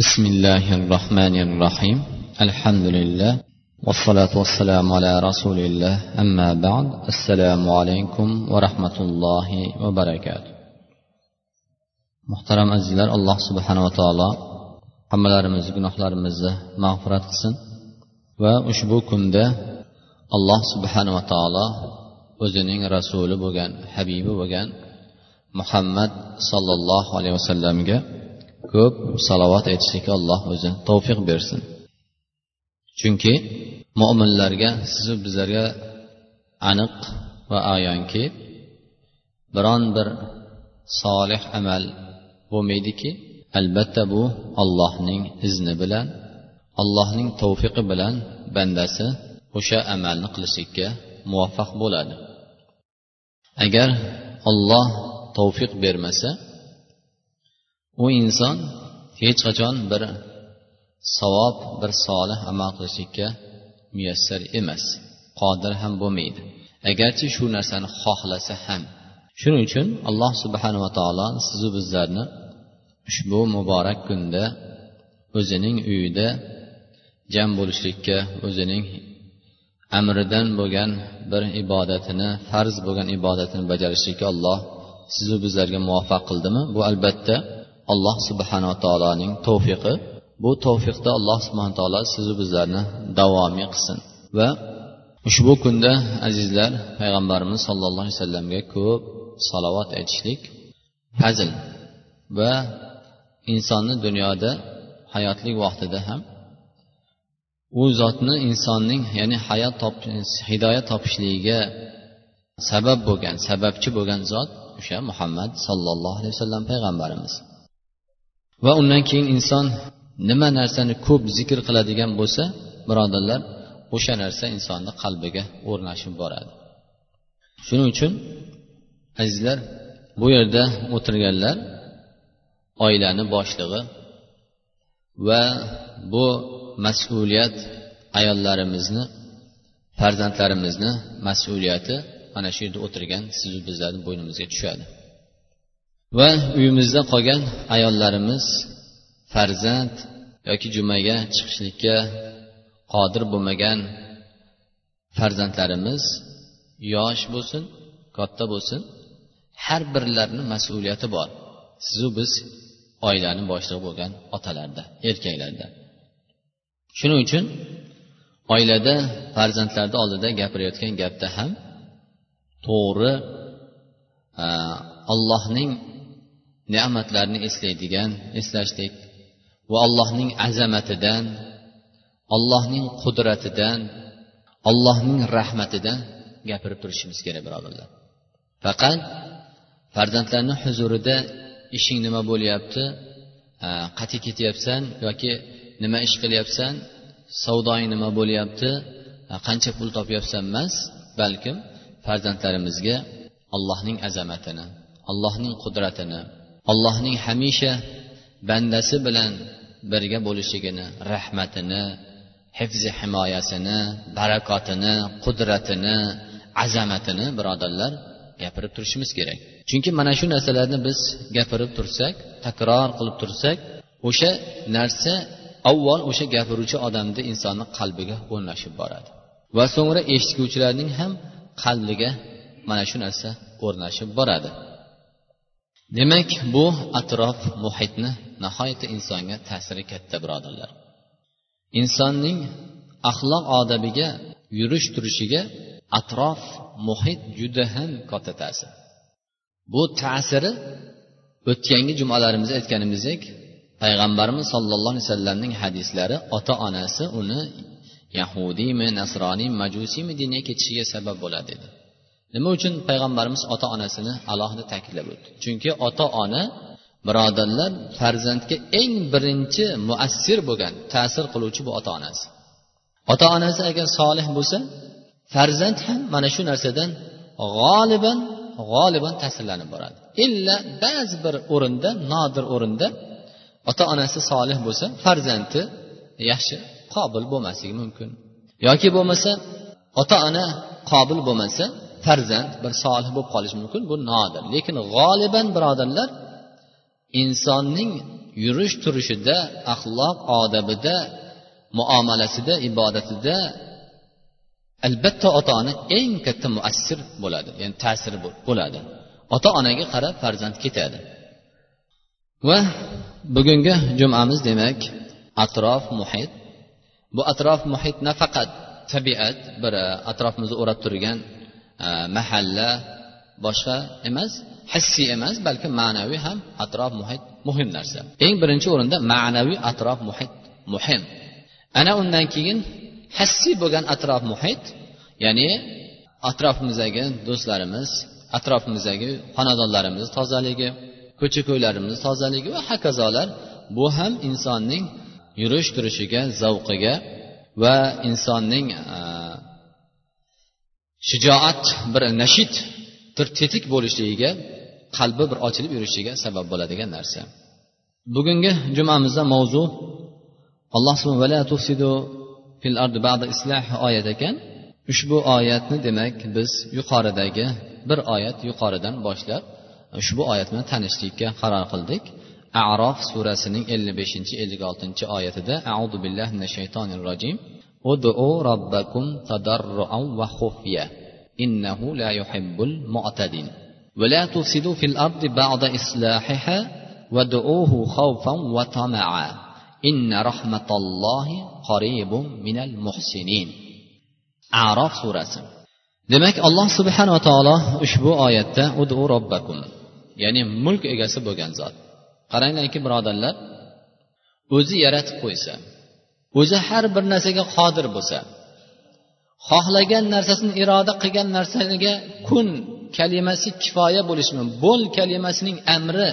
بسم الله الرحمن الرحيم الحمد لله والصلاة والسلام على رسول الله أما بعد السلام عليكم ورحمة الله وبركاته محترم أزيلر الله سبحانه وتعالى حملار مزقنا حلار مزة مغفرة قسن وأشبوكم ده الله سبحانه وتعالى وزنين رسول بوجان حبيب بوجان محمد صلى الله عليه وسلم جاء ko'p salovat aytishlikka alloh o'zi tavfiq bersin. Chunki mo'minlarga sizu bizlarga aniq va ayonki biron bir solih amal bo'lmaydiki albatta bu allohning izni bilan allohning tavfiqi bilan bandasi o'sha amalni qilishlikka muvaffaq bo'ladi. Agar olloh tavfiq bermasa u inson hech qachon bir savob bir solih amal qilishlikka muyassar emas qodir ham bo'lmaydi. Agarchi shu narsani xohlasa ham. Shuning uchun alloh subhanava taolo sizu bizlarni ushbu muborak kunda o'zining uyida jam bo'lishlikka o'zining amridan bo'lgan bir ibodatini farz bo'lgan ibodatini bajarishlikka alloh sizu bizlarga muvaffaq qildimi? Bu albatta alloh subhanava taoloning tavfiqi bu tavfiqda alloh subhana taolo sizu bizlarni davomiy qilsin. Va ushbu kunda azizlar payg'ambarimiz sollallohu alayhi vasallamga ko'p salovat aytishlik fazil va insonni dunyoda hayotlik vaqtida ham u zotni insonning ya'ni hayot top hidoyat topishligiga sabab bo'lgan sababchi bo'lgan zot o'sha muhammad sollallohu alayhi vasallam payg'ambarimiz. Va undan keyin inson nima narsani ko'p zikr qiladigan bo'lsa birodarlar o'sha narsa insonni qalbiga o'rnashib boradi. Shuning uchun azizlar bu yerda o'tirganlar oilani boshlig'i va bu mas'uliyat ayollarimizni farzandlarimizni mas'uliyati mana shu yerda o'tirgan sizu bizlarni bo'ynimizga tushadi. Va uyimizda qolgan ayollarimiz farzand yoki jumaga chiqishlikka qodir bo'lmagan farzandlarimiz yosh bo'lsin katta bo'lsin har birlarini mas'uliyati bor. Sizu biz oilani boshlig'i bo'lgan otalarda erkaklarda. Shuning uchun oilada farzandlarni oldida gapirayotgan gapda ham to'g'ri allohning ne'matlarni eslaydigan eslashlik va allohning azamatidan allohning qudratidan allohning rahmatidan gapirib turishimiz kerak birodarlar. Faqat farzandlarni huzurida ishing nima bo'lyapti? Qayerga ketyapsan yoki nima ish qilyapsan? Savdoing nima bo'lyapti? Qancha pul topyapsan emas balkim farzandlarimizga allohning azamatini allohning qudratini allohning hamisha bandasi bilan birga bo'lishligini rahmatini hifzi himoyasini barakotini qudratini azamatini birodarlar gapirib turishimiz kerak. Chunki mana shu narsalarni biz gapirib tursak takror qilib tursak o'sha narsa avval o'sha gapiruvchi odamni insonni qalbiga o'rnashib boradi. Va so'ngra eshitguvchilarning ham qalbiga mana shu narsa o'rnashib boradi. Demak bu atrof muhitni nihoyatda insonga ta'siri katta birodarlar. Insonning axloq odabiga yurish turishiga atrof muhit juda ham katta ta'sir. Bu ta'siri o'tgangi jumalarimizda aytganimizdek payg'ambarimiz sollallohu alayhi vasallamning hadislari ota onasi uni yahudiymi nasroniymi majusiymi diniga ketishiga sabab bo'ladi dedi nima uchun payg'ambarimiz ota onasini alohida ta'kidlab o'tdi? Chunki ota ona birodarlar farzandga eng birinchi muassir bo'lgan ta'sir qiluvchi bu ota onasi ota onasi agar solih bo'lsa farzand ham mana shu narsadan g'oliban g'oliban ta'sirlanib boradi. Illa ba'zi bir o'rinda nodir o'rinda ota onasi solih bo'lsa farzandi yaxshi qobil bo'lmasligi mumkin. Yoki bo'lmasa ota ona qobil bo'lmasa farzand bir solih bo'lib qolishi mumkin bu nodir. Lekin g'oliban birodarlar insonning yurish turishida axloq odabida muomalasida ibodatida albatta ota ona eng katta muassir bo'ladi ya'ni ta'siri bo'ladi. Ota onaga qarab farzand ketadi. Va bugungi jumamiz demak atrof muhit. Bu atrof muhit nafaqat tabiat bir atrofimizni o'rab turgan mahalla boshqa emas hissiy emas balki ma'naviy ham atrof muhit muhim narsa. Eng birinchi o'rinda ma'naviy atrof muhit muhim. Ana undan keyin hissiy bo'lgan atrof muhit ya'ni atrofimizdagi do'stlarimiz atrofimizdagi xonadonlarimiz tozaligi ko'cha ko'ylarimiz tozaligi va hokazolar bu ham insonning yurish turishiga zavqiga va insonning e, shijoat bir nashid bir tetik bo'lishligiga qalbi bir ochilib yurishiga sabab bo'ladigan narsa. Bugungi jumamizda mavzu alloh fil ardi ba'da islah oyat ekan. Ushbu oyatni demak biz yuqoridagi bir oyat yuqoridan boshlab ushbu oyat bilan tanishlikka qaror qildik. Arof surasining ellik beshinchi ellik oltinchi oyatida audu billahi minash shaytonir rojim. ادعوا ربكم تضرعا وخفيا إنه لا يحب المعتدين. ولا تفسدوا في الأرض بعد إصلاحها وادعوه خوفا وطمعا. إن رحمة الله قريب من المحسنين. أعراف سورة demak alloh subhanava taolo ushbu oyatda udu robbakum ya'ni mulk egasi bo'lgan zot. Qaranglarki birodarlar وزيرت قويسه o'zi har bir narsaga qodir bo'lsa xohlagan narsasini iroda qilgan narsaga kun kalimasi kifoya bo'lishi bilan bo'l kalimasining amri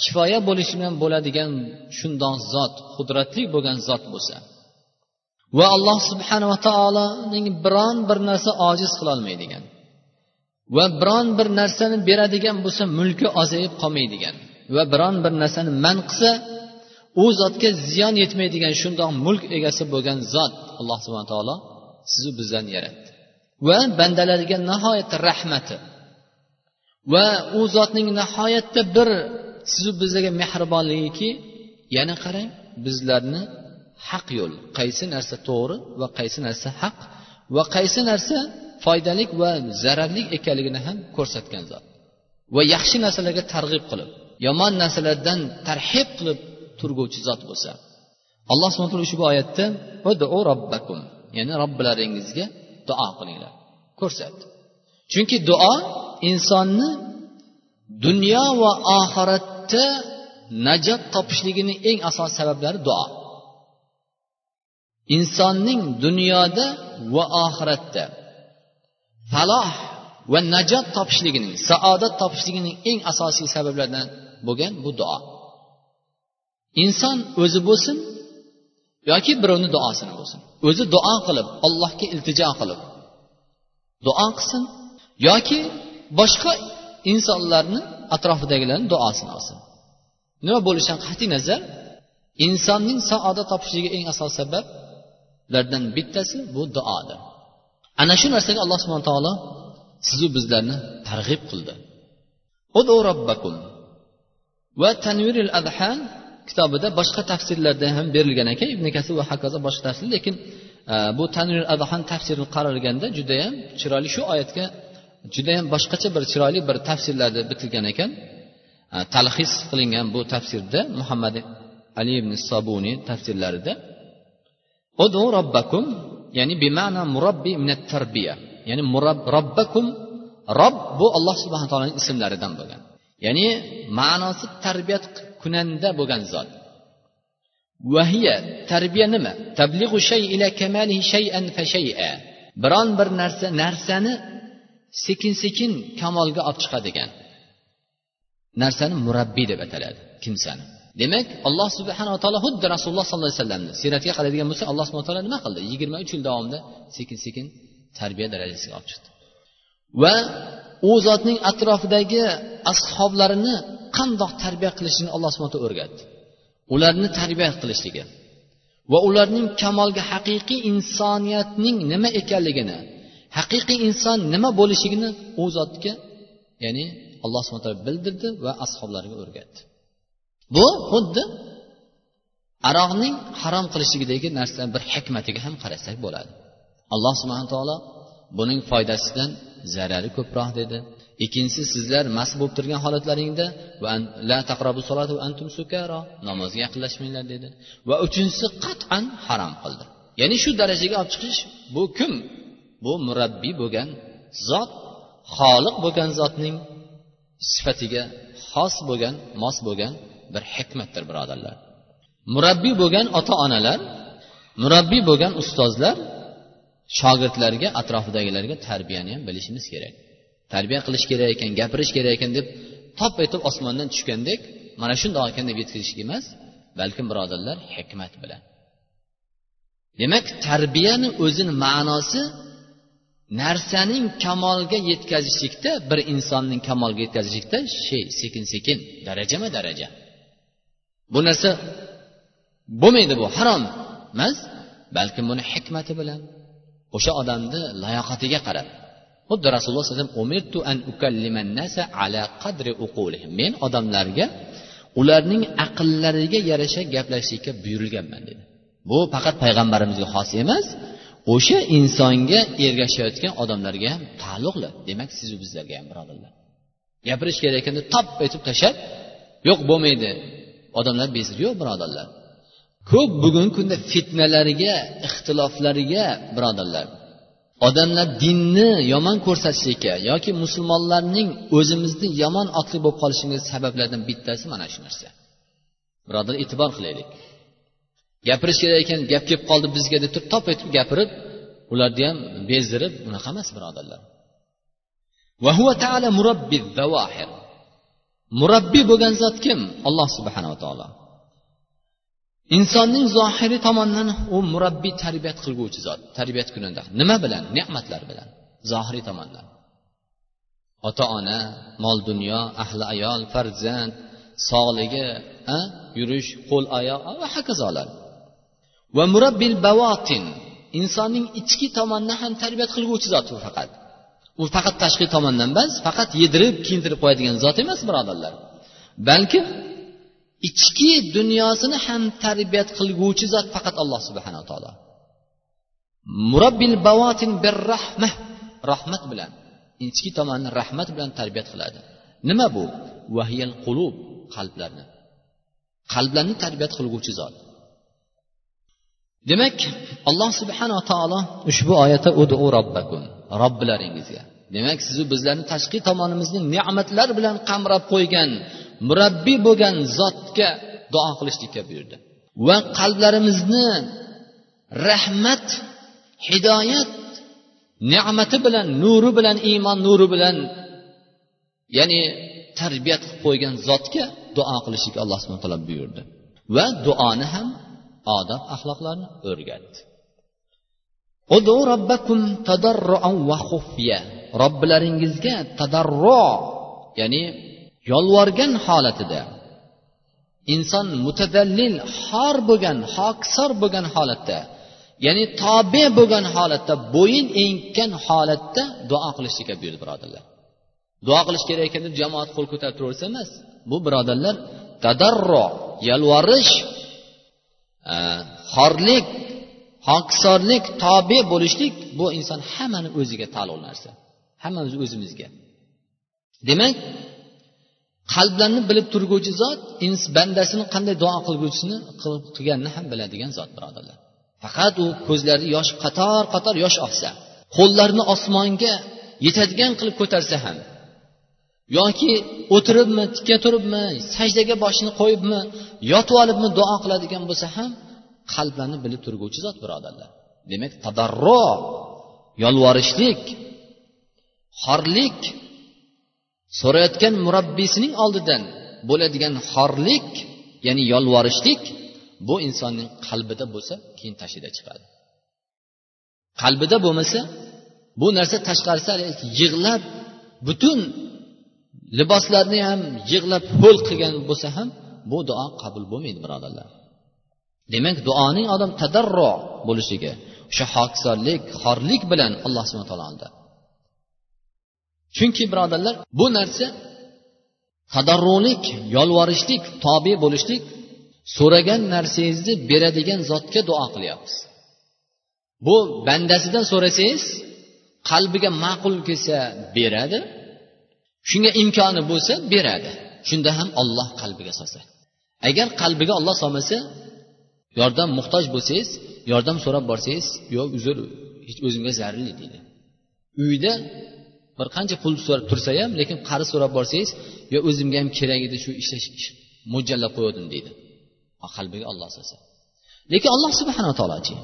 kifoya bo'lishi bilan bo'ladigan shundoq zot qudratli bo'lgan zot bo'lsa. Va alloh subhanava taoloning biron bir narsa ojiz qilolmaydigan va biron bir narsani beradigan bo'lsa mulki ozayib qolmaydigan va biron bir narsani man qilsa u zotga ziyon yetmaydigan shundoq mulk egasi bo'lgan zot alloh subhana taolo sizni bizlarni yaratdi. Va bandalariga nihoyatda rahmati. Va u zotning nihoyatda bir sizu bizlarga mehribonligiki yana qarang bizlarni haq yo'l qaysi narsa to'g'ri va qaysi narsa haq va qaysi narsa foydali va zararli ekanligini ham ko'rsatgan zot. Va yaxshi narsalarga targ'ib qilib yomon narsalardan tarhib qilib turguvchi zot bo'lsa. Alloh subhana taolo ushbu oyatda robbakum ya'ni robbilaringizga duo qilinglar. Ko'rsatdi chunki duo insonni dunyo va oxiratda najot topishligini eng asosiy sabablari duo. Insonning dunyoda va oxiratda faloh va najot topishligining saodat topishligining eng asosiy sabablaridan bo'lgan bu duo. Inson o'zi bo'lsin yoki birovni duosini bo'lsin o'zi duo qilib allohga iltijo qilib duo qilsin yoki boshqa insonlarni atrofidagilarni duosini olsin nima bo'lishidan qat'iy nazar insonning saodat topishligiga eng asosiy sabablardan bittasi bu duodir. Ana shu narsaga alloh subhana taolo sizu bizlarni targ'ib qildi. Robbakum va tanviril adhan kitobida boshqa tafsirlarda ham berilgan ekan. Ibn kasir va hokazo boshqa tafsir lekin e, bu tanviril adhan tafsirini qaralganda judayam chiroyli shu oyatga judayam boshqacha bir chiroyli bir tafsirlarda bitilgan ekan. Talhis talxis qilingan bu tafsirda muhammad ali ibn sobuniy tafsirlarida udu robbakum ya'ni bima'na murabbi minat tarbiya ya'ni murab, robbakum rob bu alloh subhana taoloning ismlaridan bo'lgan. Ya'ni ma'nosi tarbiyat kunanda bo'lgan zot. Vahiya tarbiya nima? Tablig'u shay ila kamalihi shay'an fa shay'a biron bir narsa narsani sekin sekin kamolga olib chiqadigan. Narsani murabbiy deb ataladi kimsani. Demak alloh subhanava taolo xuddi rasululloh sollallohu alayhi vasallamni siyratga qaraydigan bo'lsak alloh subhana taolo nima qildi? Yigirma uch yil davomida sekin sekin tarbiya darajasiga olib chiqdi. Va u zotning atrofidagi ashoblarini qandoq tarbiya qilishini alloh subhana taolo o'rgatdi. Ularni tarbiya qilishligi va ularning kamolga haqiqiy insoniyatning nima ekanligini haqiqiy inson nima bo'lishligini u zotga ya'ni alloh subhana taolo bildirdi va ashoblariga o'rgatdi. Bu xuddi aroqning harom qilishligidagi narsa bir hikmatiga ham qarasak bo'ladi. Alloh subhana taolo buning foydasidan zarari ko'proq dedi. Ikkinchisi sizlar mast bo'lib turgan holatlaringda la taqrabu antum sukara namozga yaqinlashmanglar dedi. Va uchinchisi qat'an harom qildi. Ya'ni shu darajaga olib chiqish bu kim? Bu murabbiy bo'lgan zot xoliq bo'lgan zotning sifatiga xos bo'lgan mos bo'lgan bir hikmatdir birodarlar. Murabbiy bo'lgan ota onalar murabbiy bo'lgan ustozlar shogirdlarga atrofidagilarga tarbiyani ham bilishimiz kerak. Tarbiya qilish kerak ekan gapirish kerak ekan deb top etib osmondan tushgandek mana shundoq ekan deb yetkazishlik emas balkim birodarlar hikmat bilan. Demak tarbiyani o'zini ma'nosi narsaning kamolga yetkazishlikda bir insonning kamolga yetkazishlikda shey sekin sekin darajama daraja. Bu narsa bo'lmaydi bu harom emas balkim buni hikmati bilan o'sha odamni layoqatiga qarab xuddi rasululloh alayhi men odamlarga ularning aqllariga yarasha gaplashishlikka buyurilganman dedi. Bu faqat payg'ambarimizga xos emas o'sha insonga ergashayotgan odamlarga ham taalluqli. Demak sizu bizlarga ham birodarlar. Gapirish kerak ekanda top etib tashlab yo'q bo'lmaydi. Odamlar bezir yo'q birodarlar. Ko'p bugungi kunda fitnalarga ixtiloflarga birodarlar odamlar dinni yomon ko'rsatishlikka yoki musulmonlarning o'zimizni yomon otli bo'lib qolishimiz sabablaridan bittasi mana shu narsa. Birodar e'tibor qilaylik. Gapirish kerak ekan gap kelib qoldi bizga deb turib top etib gapirib ularni ham bezdirib unaqa emas birodarlar. Murabbiy bo'lgan zot kim? Alloh subhanava taolo. Insonning zohiriy tomondan u murabbiy tarbiyat qilguvchi zot tarbiyat kunida. Nima bilan? Ne'matlar bilan. Zohiriy tomondan ota ona mol dunyo ahli ayol farzand sog'ligi yurish qo'l oyoq va hokazolar. Va murabbil bavotin insonning ichki tomonidan ham tarbiyat qilguvchi zot u faqat. U faqat tashqi tomondan emas faqat yedirib kiyintirib qo'yadigan zot emas birodarlar. Balki ichki dunyosini ham tarbiyat qilguvchi zot faqat alloh subhanaa taolo. Murabbil bavotin bir rahma rahmat bilan ichki tomonni rahmat bilan tarbiyat qiladi. Nima bu? Vahiyal qulub qalblarni. Qalblarni tarbiyat qilguvchi zot. Demak alloh subhanava taolo ushbu oyatda udu robbakum robbilaringizga. Demak sizu bizlarni tashqi tomonimizni ne'matlar bilan qamrab qo'ygan murabbiy bo'lgan zotga duo qilishlikka buyurdi. Va qalblarimizni rahmat hidoyat ne'mati bilan nuri bilan iymon nuri bilan ya'ni tarbiyat qilib qo'ygan zotga duo qilishlikka alloh subhana taolo buyurdi. Va duoni ham odob axloqlarni o'rgatdi robbilaringizga tadarro ya'ni yolvorgan holatida. Inson mutadallil xor bo'lgan hokisor bo'lgan holatda ya'ni tobe bo'lgan holatda bo'yin engkan holatda duo qilishlikka buyurdi birodarlar. Duo qilish kerak ekan deb jamoat qo'l ko'tarib turaversa emas bu birodarlar tadarro yalvorish e, xorlik hokisorlik tobe bo'lishlik bu inson hammani o'ziga taalluqli narsa hammamiz o'zimizga. Demak qalblarni bilib turguvchi zot bandasini qanday duo qilguvchisini qilganini ham biladigan zot birodarlar. Faqat u ko'zlari yosh qator qator yosh oqsa qo'llarini osmonga yetadigan qilib ko'tarsa ham yoki o'tiribmi tikka turibmi sajdaga boshini qo'yibmi yotib olibmi duo qiladigan bo'lsa ham qalblarni bilib turguvchi zot birodarlar. Demak tadarro yolvorishlik xorlik so'rayotgan murabbiysining oldidan bo'ladigan xorlik ya'ni yolvorishlik bu insonning qalbida bo'lsa keyin tashida chiqadi. Qalbida bo'lmasa bu narsa tashqarisi yig'lab butun liboslarni ham yig'lab ho'l qilgan bo'lsa ham bu duo qabul bo'lmaydi birodarlar. Demak duoning odam tadarro bo'lishligi o'sha hokisorlik xorlik bilan alloh subhana taolo chunki birodarlar bu narsa tadarrulik yolvorishlik tobe bo'lishlik so'ragan narsangizni beradigan zotga duo qilyapmiz. Bu bandasidan so'rasangiz qalbiga ma'qul kelsa beradi shunga imkoni bo'lsa beradi. Shunda ham olloh qalbiga solsa. Agar qalbiga olloh solmasa yordam muhtoj bo'lsangiz yordam so'rab borsangiz yo'q uzr hech o'zimga zararli deydi. Uyda bir qancha pul so'rab tursa ham lekin qarz so'rab borsangiz yo o'zimga ham kerak edi shu ishlash mo'ljallab qo'ygandim deydi. Qalbiga olloh solsa lekin alloh subhanaa taolochi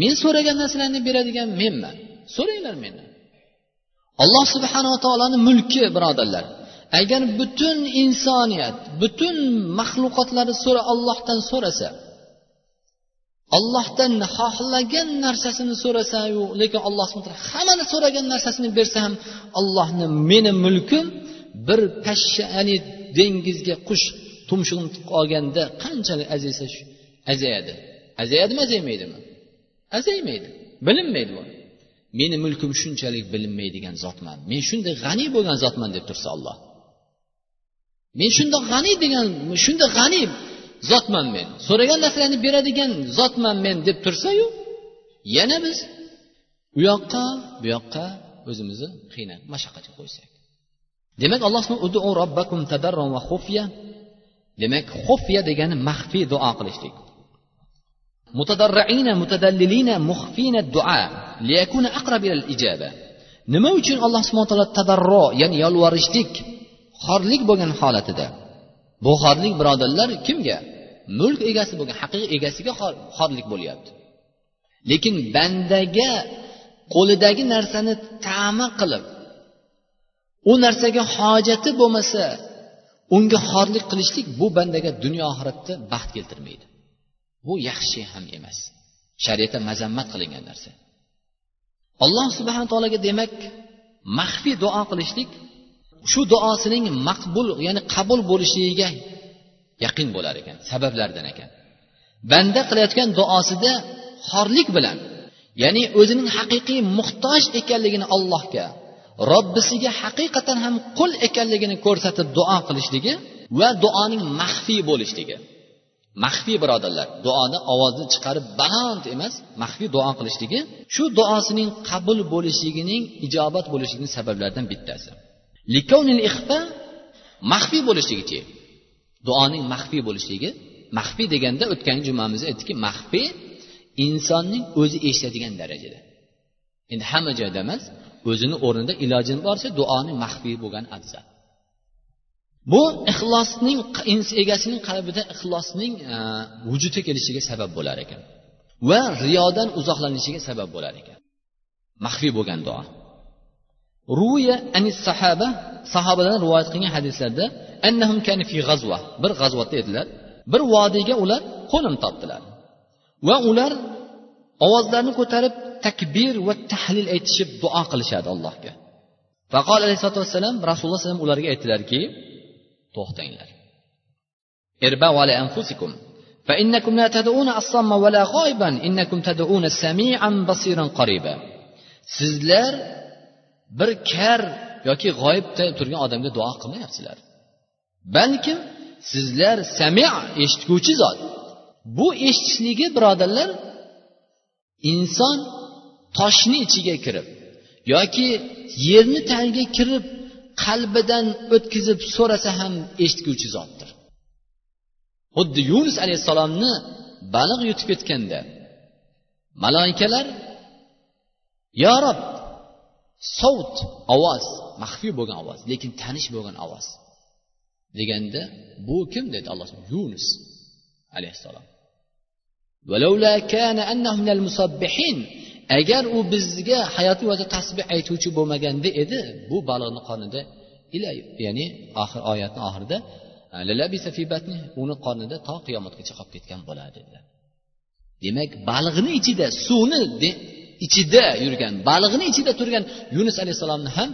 men so'ragan narsalarni beradigan menman. So'ranglar mendan. Alloh subhanava taoloni mulki birodarlar. Agar butun insoniyat butun maxluqotlari so'ra ollohdan so'rasa ollohdan xohlagan narsasini so'rasayu lekin alloh hammani so'ragan narsasini bersa ham ollohni meni mulkim bir pashsha ya'ni dengizga qush tumshug'ini tiqib olganda qanchalik aziysa azayadi azayadimi azaymaydimi azaymaydi bilinmaydi bu. Meni mulkim shunchalik bilinmaydigan zotman. Men shunday g'aniy bo'lgan zotman deb tursa olloh men shundoq g'aniy degan shunday g'aniy zotman men. So'ragan narsalarni beradigan zotman men deb tursayu yana biz u yoqqa bu yoqqa o'zimizni qiynab mashaqqatga qo'ysak. Demak alloh robbakum va xufya. Demak xufya degani maxfiy duo qilishlik. Mutadarraina mutadallilina muxfina duo liyakuna aqrab ilal ijaba nima uchun alloh subhana taolo tadarro ya'ni yolvorishlik xorlik bo'lgan holatida? Bu xorlik birodarlar kimga? Mulk egasi bo'lgan haqiqiy egasiga xorlik bo'lyapti. Lekin bandaga qo'lidagi narsani tama qilib u narsaga hojati bo'lmasa unga xorlik qilishlik bu bandaga dunyo oxiratda baxt keltirmaydi. Bu yaxshi ham emas. Shariatda mazammat qilingan narsa. Alloh subhana taologa demak maxfiy duo qilishlik shu duosining maqbul ya'ni qabul bo'lishligiga yaqin bo'lar ekan sabablardan ekan. Banda qilayotgan duosida xorlik bilan ya'ni o'zining haqiqiy muhtoj ekanligini allohga robbisiga haqiqatan ham qul ekanligini ko'rsatib duo qilishligi va duoning maxfiy bo'lishligi. Maxfiy birodarlar duoni ovozni chiqarib baland emas maxfiy duo qilishligi shu duosining qabul bo'lishligining ijobat bo'lishligining sabablaridan bittasi. Maxfiy bo'lishligichi? Duoning maxfiy bo'lishligi. Maxfiy deganda o'tgan jumamizda aytdikki maxfiy insonning o'zi eshitadigan darajada. Endi hamma joyda emas o'zini o'rnida ilojini boricha duoni maxfiy bo'lgan afzal. Bu ixlosning egasining qalbida ixlosning e, vujudga kelishiga sabab bo'lar ekan va riyodan uzoqlanishiga sabab bo'lar ekan. Maxfiy bo'lgan duo. Ruya anis sahaba sahobadan rivoyat qilgan hadislarda annahum fi g'azva bir g'azvatda edilar bir vodiyga ular qo'nim topdilar va ular ovozlarini ko'tarib takbir va tahlil aytishib duo qilishadi allohga faqol alayhisalotu vassalam rasululloh alayhi ularga aytdilarki to'xtanglar anfusikum فإنكم لا تدعون الصم ولا غائبا إنكم تدعون سميعا بصيرا قريبا sizlar bir kar yoki g'oyibda turgan odamga duo qilmayapsizlar Balkim sizlar sami eshitguvchi zot. Bu eshitishligi birodarlar inson toshni ichiga kirib yoki yerni tagiga kirib qalbidan o'tkazib so'rasa ham eshitguvchi zotdir. Xuddi yunus alayhissalomni baliq yutib ketganda maloikalar yo rob sovut ovoz maxfiy bo'lgan ovoz lekin tanish bo'lgan ovoz. Deganda bu kim? dedi alloh yunus alayhissalom. Agar u bizga hayoti vaqtida tasbeh aytuvchi bo'lmaganda edi bu baliqni qonida ya'ni oxir oyatni oxirida uni qonida to qiyomatgacha qolib ketgan bo'ladi dedilar. Demak baliqni ichida suvni ichida yurgan baliqni ichida turgan yunus alayhissalomni ham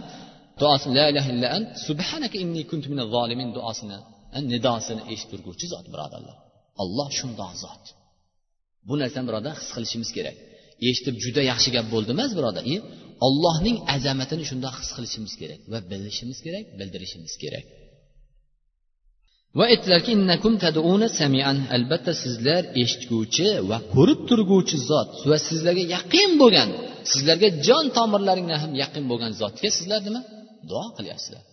duosini la ilaha illa ant subhanaka inni kuntu minaz zolimin duosini nidosini eshittirguvchi zot birodarlar. Olloh shundoq zot. Bu narsani birodar his qilishimiz kerak. Eshitib juda yaxshi gap bo'ldi emas birodar ollohning azamatini shundoq his qilishimiz kerak va bilishimiz kerak bildirishimiz kerak. Va aytdilarki albatta sizlar eshitguvchi va ko'rib turguvchi zot va sizlarga yaqin bo'lgan sizlarga jon tomirlaringdan ham yaqin bo'lgan zotga sizlar nima duo qilyapsizlar.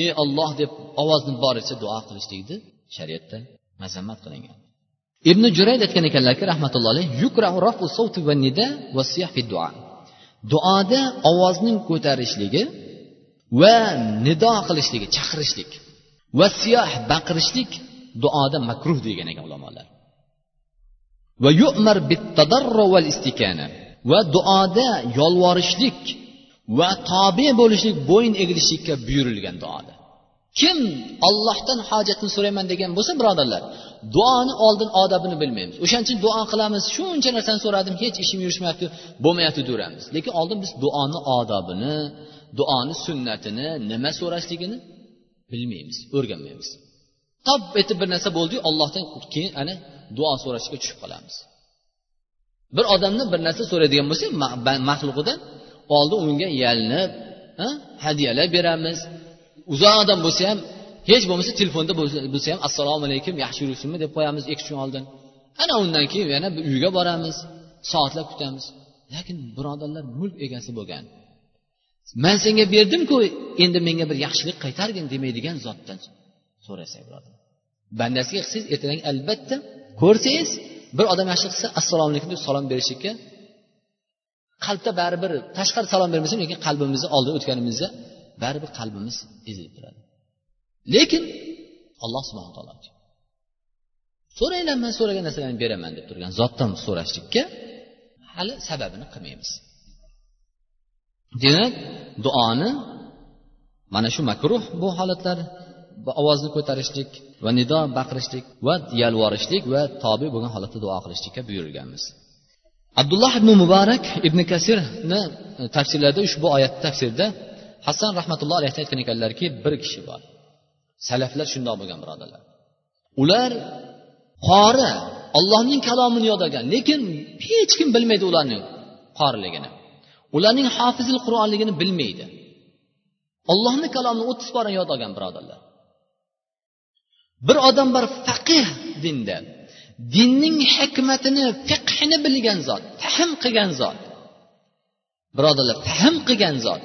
Ey olloh deb ovozni boricha duo qilishlikni shariatda mazammat qilingan. Ibn jurayd aytgan ekanlarki fi alayh duoda ovozning ko'tarishligi va nido qilishligi chaqirishlik va siyoh baqirishlik duoda makruh degan ekan ulamolar. Va yu'mar val istikana va duoda yolvorishlik va tobe bo'lishlik bo'yin egilishlikka buyurilgan duoda kim ollohdan hojatni so'rayman degan bo'lsa birodarlar duoni oldin odobini bilmaymiz. O'shaning uchun duo qilamiz. Shuncha narsani so'radim hech ishim yurishmayapti bo'lmayapti deyveramiz. Lekin oldin biz duoni odobini duoni sunnatini nima so'rashligini bilmaymiz o'rganmaymiz. Top etib bir narsa bo'ldiyu ollohdan keyin ana duo so'rashga tushib qolamiz. Bir odamni bir narsa so'raydigan bo'lsak maxluqidan oldi unga yalinib hadyalar beramiz. Uzoq odam bo'lsa ham hech bo'lmasa telefonda bo'lsa ham assalomu alaykum yaxshi yuribsizmi deb qo'yamiz ikki kun oldin. Ana undan keyin yana uyga boramiz soatlab kutamiz. Lekin birodarlar mulk egasi bo'lgan. Man senga berdimku endi menga bir yaxshilik qaytargin demaydigan zotdan so'rasak birodar bandasiga qilsangiz ertadan albatta ko'rsangiz bir odam yaxshilik qilsa assalomu alaykum deb salom berishlikka qalbda baribir tashqari salom bermasa lekin qalbimizni oldin o'tganimizda baribir qalbimiz ezilib turadi. Lekin alloh subhana taolo so'ranglar man so'ragan narsalarni beraman deb turgan zotdan so'rashlikka hali sababini qilmaymiz. Demak duoni mana shu makruh bu holatlar ovozni ko'tarishlik va nido baqirishlik va yalvorishlik va tobe bo'lgan holatda duo qilishlikka buyurilganmiz. Abdulloh ibn muborak ibn kasirni e, tafsirlarida ushbu oyat tafsirida. Hasan rahmatulloh alayhi aytgan ekanlarki bir kishi bor. Salaflar shundoq bo'lgan birodarlar. Ular qori ollohning kalomini yod olgan lekin hech kim bilmaydi ularning qoriligini. Ularning hofizil qur'onligini bilmaydi. Ollohni kalomini o'ttiz bora yod olgan birodarlar. Bir odam bor faqih dinda dinning hikmatini fiqhini bilgan zot fahm qilgan zot. Birodarlar fahm qilgan zot.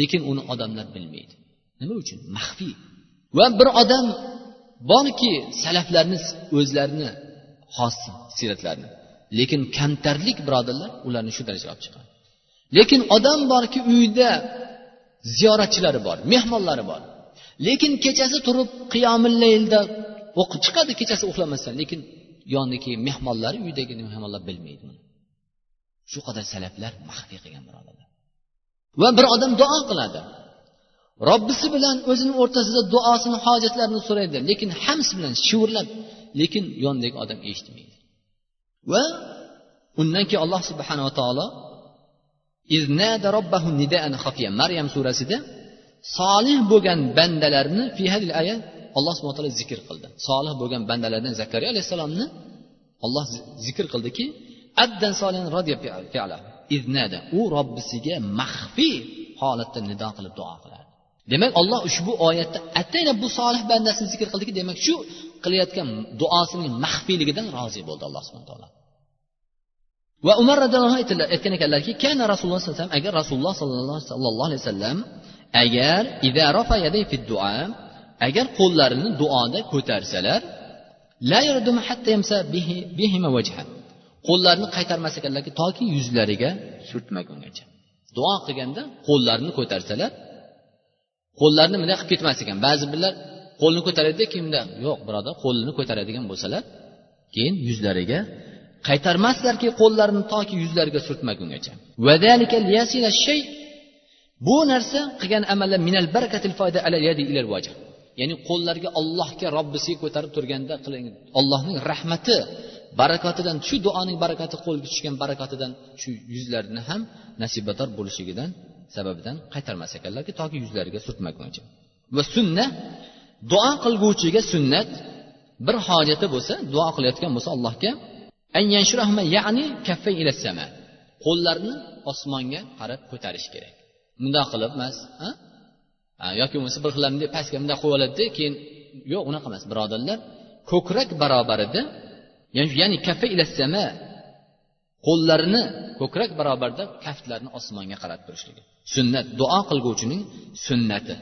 Lekin uni odamlar bilmaydi. Nima uchun? Maxfiy. Va bir odam borki salaflarni o'zlarini xos siyratlarini lekin kamtarlik birodarlar ularni shu darajaga olib chiqadi. Lekin odam borki uyda ziyoratchilari bor mehmonlari bor. Lekin kechasi turib qiyomillayilda o'qib chiqadi kechasi uxlamasdan lekin yonidagi mehmonlari uydagi mehmonlar bilmaydi. Shu qadar salaflar maxfiy qilgan birodarlar. Va bir odam duo qiladi. Robbisi bilan o'zini o'rtasida duosini hojatlarini so'raydi lekin hams bilan shivirlab lekin yonidagi odam eshitmaydi. Va undan keyin alloh subhanava taolo maryam surasida solih bo'lgan bandalarni alloh subhana taolo zikr qildi. Solih bo'lgan bandalardan zakariya alayhissalomni olloh zikr qildiki addan iznada u robbisiga maxfiy holatda nido qilib duo qiladi demak olloh ushbu oyatda ataylab bu solih bandasini zikr qildiki demak shu qilayotgan duosining maxfiyligidan rozi bo'ldi alloh subhana taolo. Va umar roziyallohu anhu aytgan ekanlarki kana rasululloh sallallohu alayhi vasallam agar rasululloh sollallohu alayhi vasallam agar agar qo'llarini duoda ko'tarsalar qo'llarini qaytarmas ekanlarki toki yuzlariga surtmagungacha. Duo qilganda qo'llarini ko'tarsalar qo'llarini bunday qilib ketmas ekan. Ba'zi birlar qo'lni ko'taradida keyin bunday yo'q birodar qo'lini ko'taradigan bo'lsalar keyin yuzlariga qaytarmaslarki qo'llarini toki yuzlariga surtmagungacha. Bu narsa qilgan amallar minal barakatil foyda ala yadi ilal vajh ya'ni qo'llarga ollohga robbisiga ko'tarib turganda allohning rahmati barakotidan shu duoning barakati qo'lga tushgan barakotidan shu yuzlarini ham nasibador bo'lishligidan sababidan qaytarmas ekanlarki toki yuzlariga surtmaguncha va sunna duo qilguvchiga sunnat bir hojati bo'lsa duo qilayotgan bo'lsa allohga ya'ni qo'llarni osmonga qarab ko'tarish kerak. Bundoq qilib emas yoki bo'lmasa bir xillar bunday pastga bunday qo'yib oladida keyin yo'q unaqa emas birodarlar. Ko'krak barobarida ya'ni kafa ilassama qo'llarini ko'krak barobarida kaftlarini osmonga qaratib turishligi. Sunnat duo qilguvchining sunnati.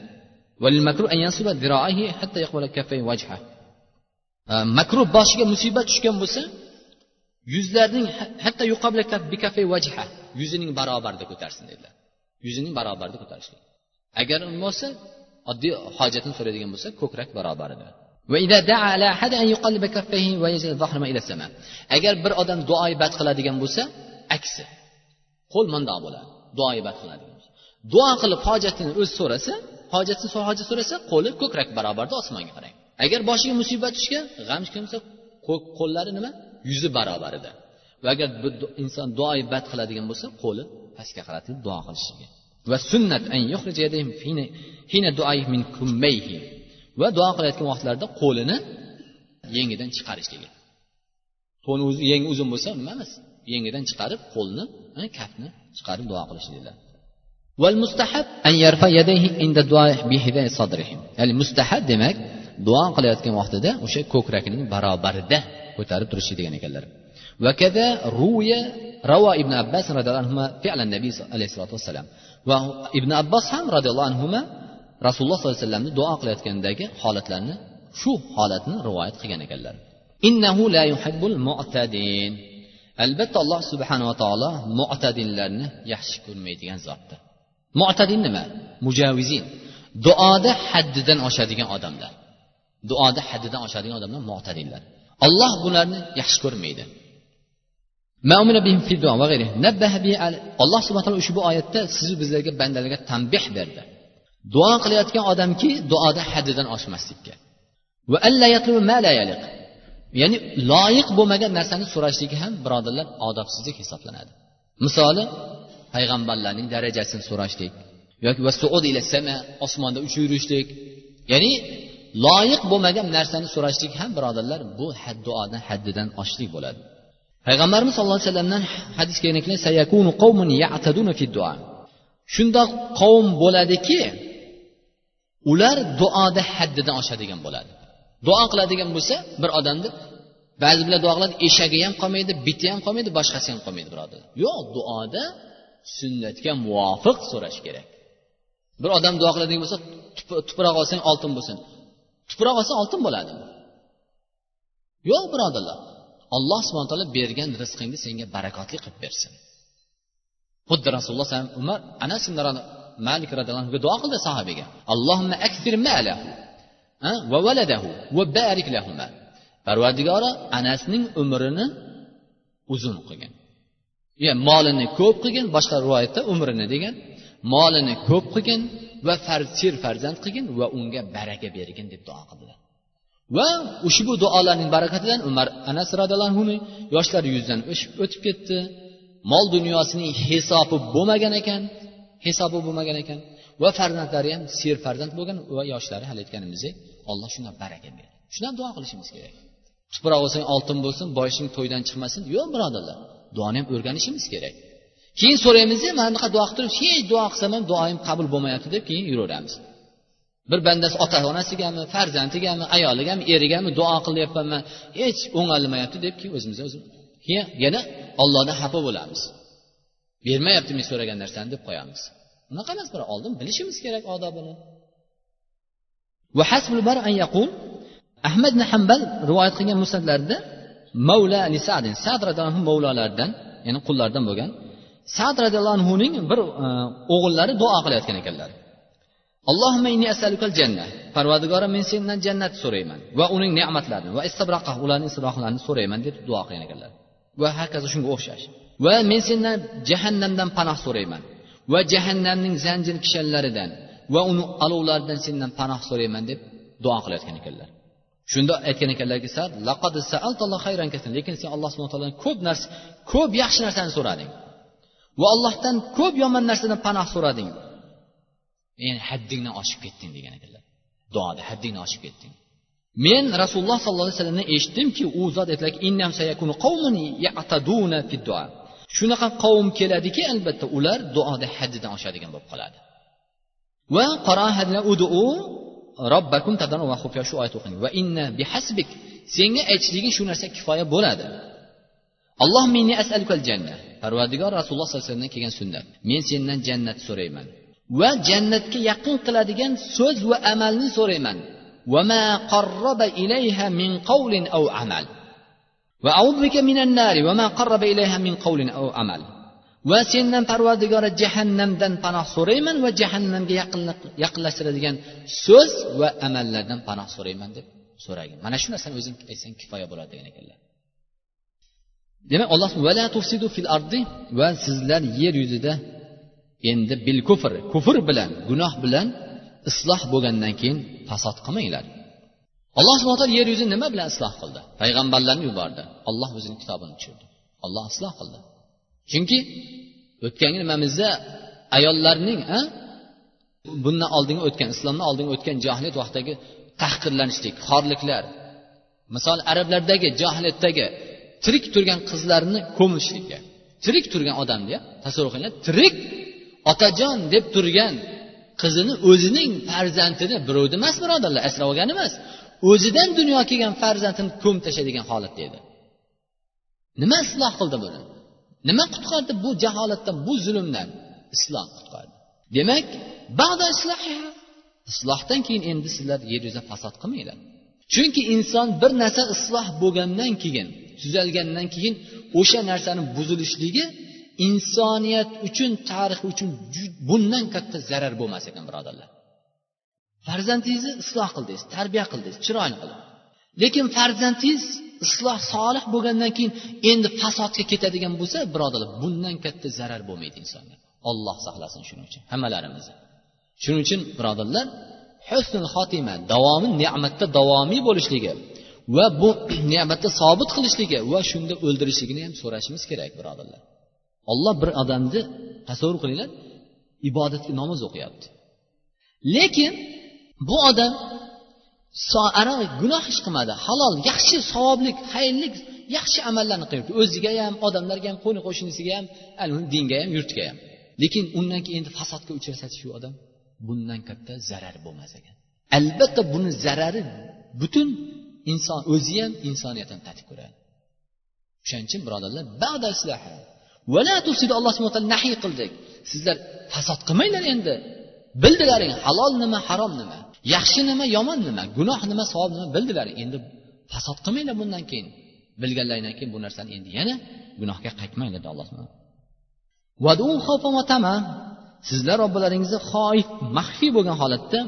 Makruh boshiga musibat tushgan bo'lsa yuzlarning hatto vajha yuzining barobarida ko'tarsin dedilar. Yuzining barobarida ko'tarishlik. Agar bo'lmasa oddiy hojatini so'raydigan bo'lsa ko'krak barobarida agar bir odam duoibat qiladigan bo'lsa aksi qo'l mundoq bo'ladi duoibat qiladigan bo'lsa. Duo qilib hojatini o'zi so'rasa hojatini hojat so'rasa qo'li ko'krak barobarda osmonga qarang. Agar boshiga musibat tushgan g'am kelsa qo'llari nima? Yuzi barobarida va agar inson duoibat qiladigan bo'lsa qo'li pastga qaratib duo qilishligi va sunnat va duo qilayotgan vaqtlarida qo'lini yengidan chiqarishligi. Qo'lni o'zi yengi uzun bo'lsa nima emas? Yengidan chiqarib qo'lni kaftni chiqarib duo qilishliklar ya'ni mustahab demak duo qilayotgan vaqtida o'sha ko'kragining barobarida ko'tarib turishlik degan ekanlar. وكذا روي روى ابن عباس رضي الله عنهما فعل النبي صلى الله عليه وسلم وابن عباس هم رضي الله عنهما رسول الله صلى الله عليه وسلم دعا قلت كان حالت لنا شو حالتنا رواية خيانة كالله إنه لا يحب المعتدين. البت الله سبحانه وتعالى معتدين لنا يحشكون ميتين زادة معتدين ما مجاوزين. دعاء حددن أشادين آدم دعاء حددن أشادين آدم معتدين الله بنا يحشكون ميتين alloh subhana taolo ushbu oyatda sizu bizlarga bandalarga tanbeh berdi. Duo qilayotgan odamki duoda haddidan oshmaslikka ya'ni loyiq bo'lmagan narsani so'rashligi ham birodarlar odobsizlik hisoblanadi. Misoli payg'ambarlarning darajasini so'rashlik yoki osmonda uchib yurishlik ya'ni loyiq bo'lmagan narsani so'rashlik ham birodarlar bu had duodan haddidan oshishlik bo'ladi. Payg'ambarimiz sallallohu alayhi vasallamdan hadis fi duo shundoq qavm bo'ladiki ular duoda haddidan oshadigan bo'ladi. Duo qiladigan bo'lsa bir odamni ba'zi bilan duo qiladi eshagi ham qolmaydi biti ham qolmaydi boshqasi ham qolmaydi birodar. Yo'q duoda sunnatga muvofiq so'rash kerak. Bir odam duo qiladigan bo'lsa tuproq olsang oltin bo'lsin. Tuproq olsa oltin bo'ladimi? Yo'q birodarlar. Alloh subhana taolo bergan rizqingni senga barakotli qilib bersin. Xuddi rasululloh alayhi umar anas ibn malik roziyallohu anhuga duo qildi sahobaga. Allohimma akfir malahu va valadahu va barik lahuma parvardigori anasning umrini uzun qilgin. Molini ko'p qilgin boshqa rivoyatda umrini degan. Molini ko'p qilgin va ser farzand qilgin va unga baraka bergin deb duo qildilar. Va ushbu duolarning barakatidan umar anas roziyallohu anhuni yoshlari yuzdan o'tib ketdi. Mol dunyosining hisobi bo'lmagan ekan hisobi bo'lmagan ekan. Va farzandlari ham serfarzand bo'lgan va yoshlari hali aytganimizdek alloh shunga baraka berdi. Shundan duo qilishimiz kerak. Tuproq bo'lsang oltin bo'lsin boyishing to'ydan chiqmasin yo'q birodarlar duoni ham o'rganishimiz kerak. Keyin so'raymiz mana bunaqa duo qilib turib hech duo qilsam ham duoyim qabul bo'lmayapti deb keyin yuraveramiz. Bir bandasi ota onasigami farzandigami ayoligami erigami duo qilyapman hech o'ng'almayapti deb keyin o'zimizga o'zimiz yana ollohdan xafa bo'lamiz. Bermayapti men so'ragan narsani? deb qo'yamiz. Unaqa emas bir oldin bilishimiz kerak odobini. Ahmad ibn hambal rivoyat qilgan musnatlarida mavla ali sadin sad roziyallohu mavlolaridan ya'ni qullardan bo'lgan sad roziyallohu anhuning bir e, o'g'illari duo qilayotgan ekanlar. Allohimma inni asalukal janna. Parvardigorim men sendan jannat so'rayman va uning ne'matlarini va istabraqa ularning isroqlarini so'rayman deb duo qilgan ekanlar. Va hokazo shunga o'xshash. Va men sendan jahannamdan panoh so'rayman va jahannamning zanjir kishanlaridan va uni olovlaridan sendan panoh so'rayman deb duo qilayotgan ekanlar. Shunda aytgan ekanlarki lekin sen alloh subhana taolodan ko'p narsa ko'p yaxshi narsani so'rading va allohdan ko'p yomon narsadan panoh so'rading. Ya'ni haddingdan oshib ketding degan ekanlar duoda haddingdan oshib ketding. Men rasululloh sollallohu alayhi vasallamdan eshitdimki u zot aytdilarki shunaqa qavm keladiki albatta ular duoda haddidan oshadigan bo'lib qoladi. Va robbakum va shu oyat o'qing. Va inna bihasbik. Senga aytishliging shu narsa kifoya bo'ladi. Alloh minni asalukal janna parvardigor rasululloh sollallohu alayhi vasallamdan kelgan sunnat. Men sendan jannat so'rayman. va jannatga yaqin qiladigan so'z va amalni so'rayman. Va sendan parvardigora jahannamdan panoh so'rayman va jahannamga yaqinlashtiradigan so'z va amallardan panoh so'rayman deb so'ragin. Mana shu narsani o'zing aytsang kifoya bo'ladi degan ekanlar. Demak alloh va sizlar yer yuzida endi bil kufr kufr bilan gunoh bilan isloh bo'lgandan keyin fasod qilmanglar. Alloh subhana taolo yer yuzini nima bilan isloh qildi? Payg'ambarlarni yubordi. Olloh o'zini kitobini tushirdi. Olloh isloh qildi. Chunki o'tgangi nimamizda ayollarning bundan oldingi o'tgan islomdan oldingi o'tgan johiliyat vaqtidagi tahqirlanishlik xorliklar misol arablardagi johiliyatdagi tirik turgan qizlarni ko'mishlikka tirik turgan odamni tasavvur qilinglar tirik otajon deb turgan qizini o'zining farzandini birovni emas birodarlar asrab olgani emas. O'zidan dunyoga kelgan farzandini ko'mib tashlaydigan holatda edi. Nima isloh qildi buni? Nima qutqardi bu jaholatdan bu zulmdan? Islom qutqardi. Demak islohdan keyin endi sizlar yer yuzida fasod qilmanglar. Chunki inson bir narsa isloh bo'lgandan keyin tuzalgandan keyin o'sha narsani buzilishligi insoniyat uchun tarix uchun bundan katta zarar bo'lmas ekan birodarlar. Farzandingizni isloh qildingiz tarbiya qildingiz chiroyli qilib. Lekin farzandingiz isloh solih bo'lgandan keyin endi fasodga ketadigan bo'lsa birodarlar bundan katta zarar bo'lmaydi insonga. Olloh saqlasin shuning uchun hammalarimizni shuning uchun birodarlar husnul xotima davomi ne'matda davomiy bo'lishligi va bu ne'matda sobit qilishligi va shunda o'ldirishligini ham so'rashimiz kerak birodarlar. Olloh bir odamni tasavvur qilinglar ibodatga namoz o'qiyapti. Lekin bu odam gunoh ish qilmadi halol yaxshi savobli xayrli yaxshi amallarni qilyapti o'ziga ham odamlarga ham qo'ni qo'shnisiga ham dinga ham yurtga ham. Lekin undan keyin endi fasodga uchrasati shu odam bundan katta zarar bo'lmas ekan. Albatta buni zarari butun inson o'zi ham insoniyat ham tatib ko'radi. O'shaning uchun birodarlar alloh subhana taolo nahiy qildik sizlar fasod qilmanglar endi. Bildilaring halol nima harom nima? Yaxshi nima yomon nima? Gunoh nima savob nima? Bildilaring. Endi fasod qilmanglar bundan keyin. Bilganlaringdan keyin bu narsani endi yana gunohga qaytmanglar dedi alloh sizlar robbilaringizni xoif maxfiy bo'lgan holatda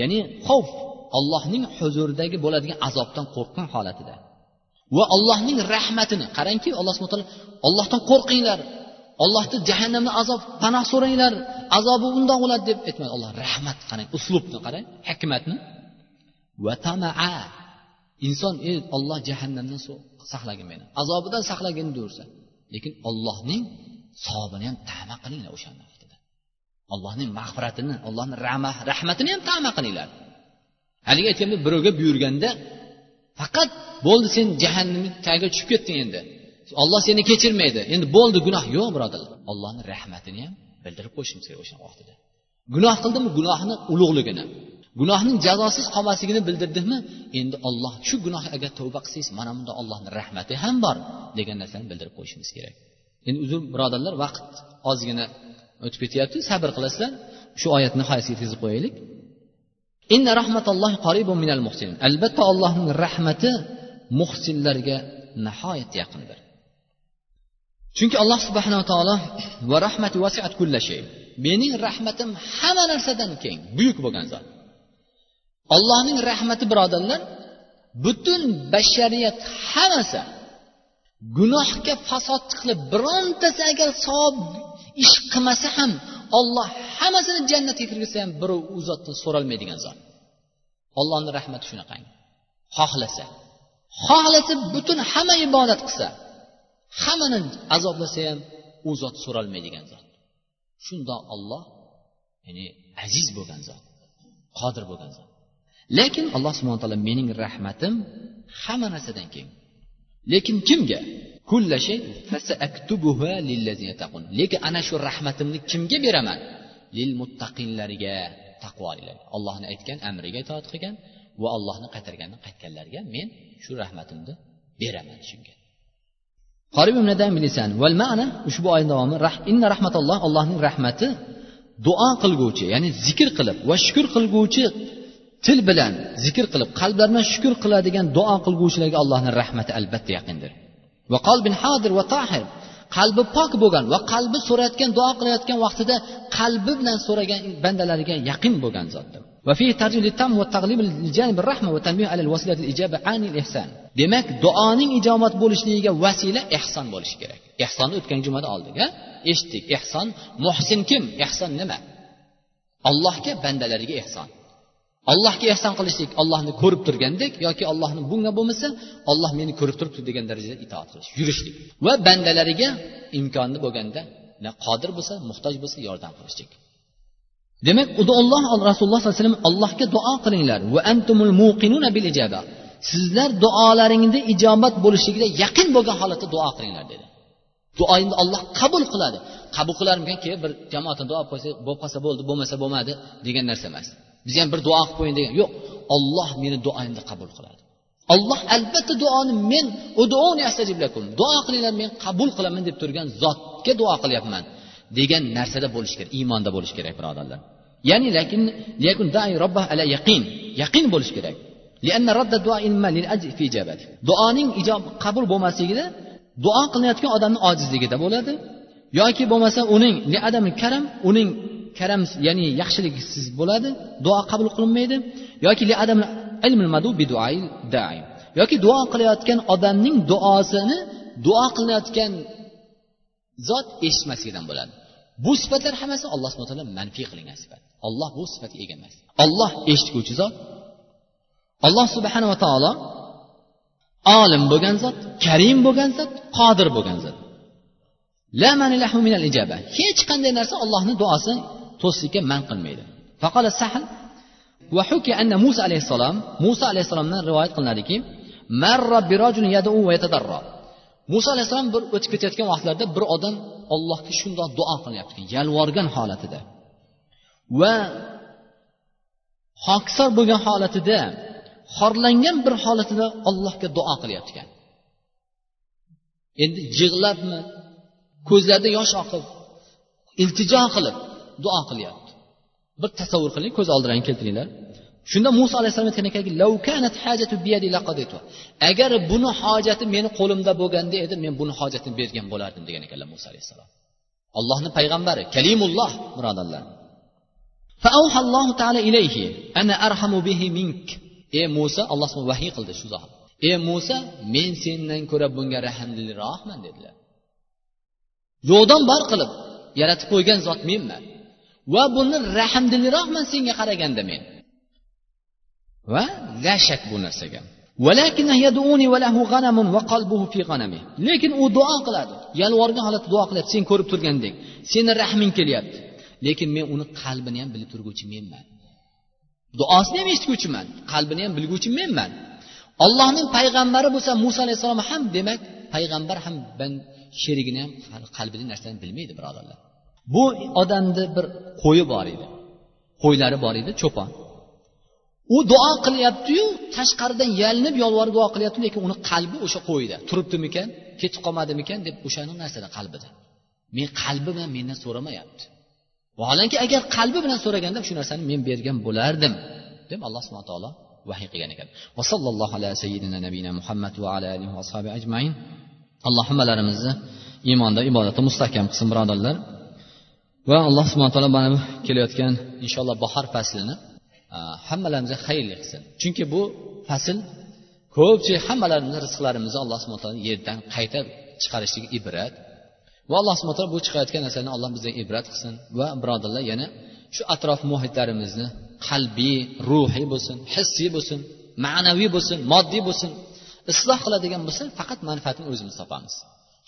ya'ni xavf ollohning huzuridagi bo'ladigan azobdan qo'rqqan holatida. Va allohning rahmatini qarangki alloh subhana taolo ollohdan qo'rqinglar. Ollohni jahannamdan azob panoh so'ranglar. Azobi undoq bo'ladi deb aytmadi alloh rahmat qarang uslubni qarang hikmatni. Va tamaa. Inson ey olloh jahannamdan saqlagin meni azobidan saqlagin deyversa lekin ollohning savobini ham tama qilinglar o'shani vaqtida. Allohning mag'firatini allohni rahmatini ham tama qilinglar. Haligi aytganimdek birovga buyurganda faqat bo'ldi sen jahannamni tagiga tushib ketding endi. Olloh seni kechirmaydi. Endi bo'ldi gunoh yo'q birodarlar ollohni rahmatini ham bildirib qo'yishimiz kerak o'sha vaqtida. Gunoh qildimi? Gunohni ulug'ligini. Gunohning jazosiz qolmasligini bildirdikmi endi olloh shu gunoh agar tavba qilsangiz mana bunda ollohni rahmati ham bor degan narsani bildirib qo'yishimiz kerak. Endi uzr birodarlar vaqt ozgina o'tib ketyapti. Sabr qilasizlar. Shu oyatni nihoyasiga yetkazib qo'yaylik. Inna rahmatallohi qaribun minal muhsinin. Albatta allohning rahmati muhsinlarga nihoyat yaqindir. Chunki alloh subhanava taolo va rahmati vasiat kulla shay. Mening rahmatim hamma narsadan keng buyuk bo'lgan zot. Allohning rahmati birodarlar butun bashariyat hammasi gunohga fasod qilib birontasi agar savob ish qilmasa ham olloh hammasini jannatga kirgizsa ham birov u zotdan so'ralmaydigan zot. Ollohni rahmati shunaqangi. Xohlasa xohlasa butun hamma ibodat qilsa hammani azoblasa ham u zot so'ralmaydigan zot. Shundoq olloh ya'ni aziz bo'lgan zot qodir bo'lgan zot. Lekin alloh subhana taolo mening rahmatim hamma narsadan keng lekin kimga? Lekin ana shu rahmatimni kimga beraman? Lil muttaqinlarga taqvolilarga allohni aytgan amriga itoat qilgan va allohni qaytarganini qaytganlarga men shu rahmatimni beraman shunga. Val ma'na ushbu oyat davomi inna rahmatalloh allohning rahmati duo qilguvchi ya'ni zikr qilib va shukur qilguvchi til bilan zikr qilib qalblar bilan shukur qiladigan duo qilguvchilarga allohning rahmati albatta yaqindir. Va qalbin hadir va tahir qalbi pok bo'lgan va qalbi so'rayotgan duo qilayotgan vaqtida qalbi bilan so'ragan bandalariga yaqin bo'lgan zotdir. Demak duoning ijobat bo'lishligiga vasila ehson bo'lishi kerak. Ehsonni o'tgan jumada oldik a eshitdik ehson muhsin kim? Ehson nima? Allohga bandalariga ehson allohga ehson qilishlik ollohni ko'rib turgandek yoki ollohni bunga bo'lmasa olloh meni ko'rib turibdi degan darajada itoat qilish yurishlik. Va bandalariga imkoni bo'lganda qodir bo'lsa muhtoj bo'lsa yordam qilishlik. Demak udulloh rasululloh sollallohu alayhi vasallam allohga duo qilinglar. Va antumul muqinuna bil ijaba. Sizlar duolaringni ijobat bo'lishligiga yaqin bo'lgan holatda duo qilinglar dedi. Duoyingni olloh qabul qiladi. Qabul qilarmikan keyin bir jamoatni duo qo'ysa bo'lib qolsa bo'ldi bo'lmasa bo'lmadi degan narsa emas. Biz ham bir duo qilib qo'ying degan. Yo'q olloh meni duoyimni qabul qiladi. Olloh albatta duoni men duo qilinglar men qabul qilaman deb turgan zotga duo qilyapman degan narsada bo'lishi kerak iymonda bo'lishi kerak birodarlar. Ya'ni lakin ala yaqin yaqin bo'lishi kerak. Duoning ijob qabul bo'lmasligida duo qilinayotgan odamni ojizligida bo'ladi. Yoki bo'lmasa uning karam uning karam ya'ni yaxshiliksiz bo'ladi duo qabul qilinmaydi yoki yoki duo qilayotgan odamning duosini duo qilinayotgan zot eshitmasligidan bo'ladi. Bu sifatlar hammasi alloh subhana taolo manfiy qilingan sifat. Olloh bu sifatga ega emas. Olloh eshitguvchi zot. Alloh subhanava taolo olim bo'lgan zot karim bo'lgan zot qodir bo'lgan zot. Hech qanday narsa ollohni duosi to'slikka man qilmaydi. Faqala sahl va huki anna musa alayhissalom muso alayhissalomdan rivoyat qilinadiki marra birojun yadu va yatadarro muso alayhissalom bir o'tib ketayotgan vaqtlarida bir odam allohga shundoq duo qilyapti yalvorgan holatida. Va hokisor bo'lgan holatida xorlangan bir holatida allohga duo qilyapti ekan endi yig'labmi ko'zlarida yosh oqib iltijo qilib duo qilyapti. Bir tasavvur qiling ko'z oldilaringga keltiringlar. Shunda muso alayhissalom aytgan ekanki agar buni hojati meni qo'limda bo'lganda edi men buni hojatini bergan bo'lardim degan ekanlar muso alayhissalom. Allohni payg'ambari kalimulloh birodarlar ey muso alloh vahiy qildi shu zot. Ey muso men sendan ko'ra bunga rahmliroqman dedilar. Yo'qdan bor qilib yaratib qo'ygan zot menman. Va buni rahmdilroqman senga qaraganda men. Va la shak bu narsaga. Lekin u duo qiladi. Yalvorgan holatda duo qilyapti sen ko'rib turgandek. Seni rahming kelyapti. Lekin men uni qalbini ham bilib turguvchi menman. Duosini ham eshitguvchiman qalbini ham bilguvchi menman. Ollohning payg'ambari bo'lsa muso alayhissalom ham demak payg'ambar ham sherigini ham qalbidagi narsani bilmaydi birodarlar. Bu odamni bir qo'yi bor edi. Qo'ylari bor edi cho'pon. U duo qilyaptiyu tashqaridan yalinib yolvorib duo qilyapti lekin uni qalbi o'sha qo'yda turibdimikan ketib qolmadimikan deb o'shani narsada qalbida. Men qalbi bilan mendan so'ramayapti. Vaholanki agar qalbi bilan so'raganda shu narsani men bergan bo'lardim deb alloh subhana taolo vahiy qilgan ekan. Va sallallohu ala sayyidina nabiyina muhammad va ala alihi va ashabi ajmain. Alloh hammalarimizni iymonda ibodatda mustahkam qilsin birodarlar. Va alloh subhana taolo mana bu kelayotgan inshaalloh bahor faslini hammalarimizga xayrli qilsin. Chunki bu fasl ko'pchilik hammalarimizni rizqlarimizni alloh subhana taolo yerdan qayta chiqarishligi ibrat. Va alloh subhana taolo bu chiqayotgan narsalarni alloh bizga ibrat qilsin va birodarlar yana shu atrof muhitlarimizni qalbiy ruhiy bo'lsin hissiy bo'lsin ma'naviy bo'lsin moddiy bo'lsin isloh qiladigan bo'lsa faqat manfaatni o'zimiz topamiz.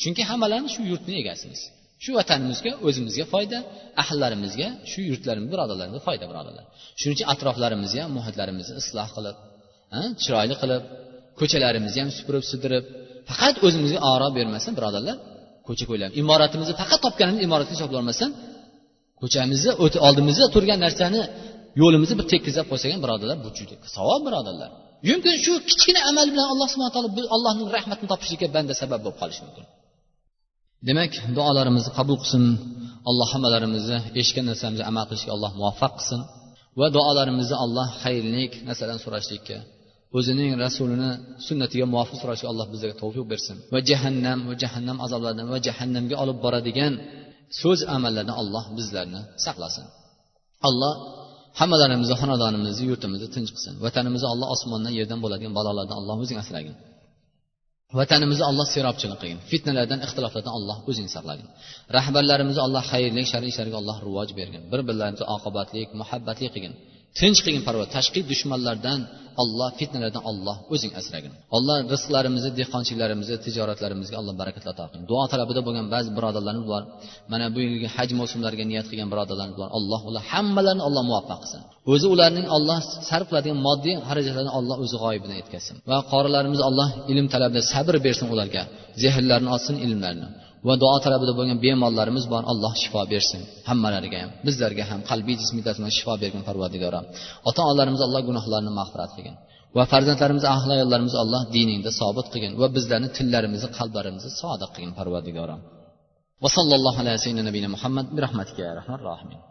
Chunki hammalarimiz shu yurtni egasimiz. Shu vatanimizga o'zimizga foyda ahllarimizga shu yurtlarimiz birodarlarimizga foyda birodarlar. Shuning uchun atroflarimizni ham muhitlarimizni isloh qilib chiroyli qilib ko'chalarimizni ham supurib sidirib faqat o'zimizga oro bermasdan birodarlar ko'cha ko'ylar imoratimizni faqat topganimiz imoratga hisoblolmasdan ko'chamizni oldimizda turgan narsani yo'limizni bir tekizlab qo'ysak ham birodarlar bu juda savob birodarlar. Yumkin shu kichkina amal bilan alloh subhana taolo allohning rahmatini topishlikka banda sabab bo'lib qolishi mumkin. Demak duolarimizni qabul qilsin. Alloh hammalarimizni eshitgan narsamizni amal qilishga alloh muvaffaq qilsin. Va duolarimizni alloh xayrlik narsadan so'rashlikka o'zining rasulini sunnatiga muvofiq so'rashga alloh bizlarga tavfiq bersin. Va jahannam va jahannam azoblaridan va jahannamga olib boradigan so'z amallardan alloh bizlarni saqlasin. Alloh hammalarimizni xonadonimizni yurtimizni tinch qilsin. Vatanimizni alloh osmondan yerdan bo'ladigan balolardan alloh o'zing asragin. Vatanimizni alloh serobchilik qilgin. Fitnalardan ixtiloflardan alloh o'zing saqlagin rahbarlarimizni alloh xayrli shar'iy ishlarga alloh rivoj bergin. Bir birlarimizni oqibatli muhabbatli qilgin. Tinch qilgin parvar tashqi dushmanlardan olloh fitnalardan olloh o'zing asragin. Alloh rizqlarimizni dehqonchiliklarimizni tijoratlarimizga alloh barakat ato qilgin. Duo talabida bo'lgan ba'zi birodarlarimiz bor. Mana bu yilgi haj mavsumlariga niyat qilgan birodarlarimiz bor. Alloh ular hammalarini alloh muvaffaq qilsin. O'zi ularning olloh sarf qiladigan moddiy xarajatlarni alloh o'zi g'oyibidan yetkazsin va qorilarimiz alloh ilm talabida sabr bersin ularga zehrlarini ochsin ilmlarini va duo talabida bo'lgan bemorlarimiz bor alloh shifo bersin hammalariga ham bizlarga ham qalbiy jismiy shifo bergin parvardigora ota onalarimiz alloh gunohlarini mag'firat qilgin va farzandlarimizni ahli ayollarimizni alloh diningda sobit qilgin va bizlarni tillarimizni qalblarimizni sodiq qilgin parvardigora va sallallohu alayhi vasallam muhammad bi rahmatika ya rahman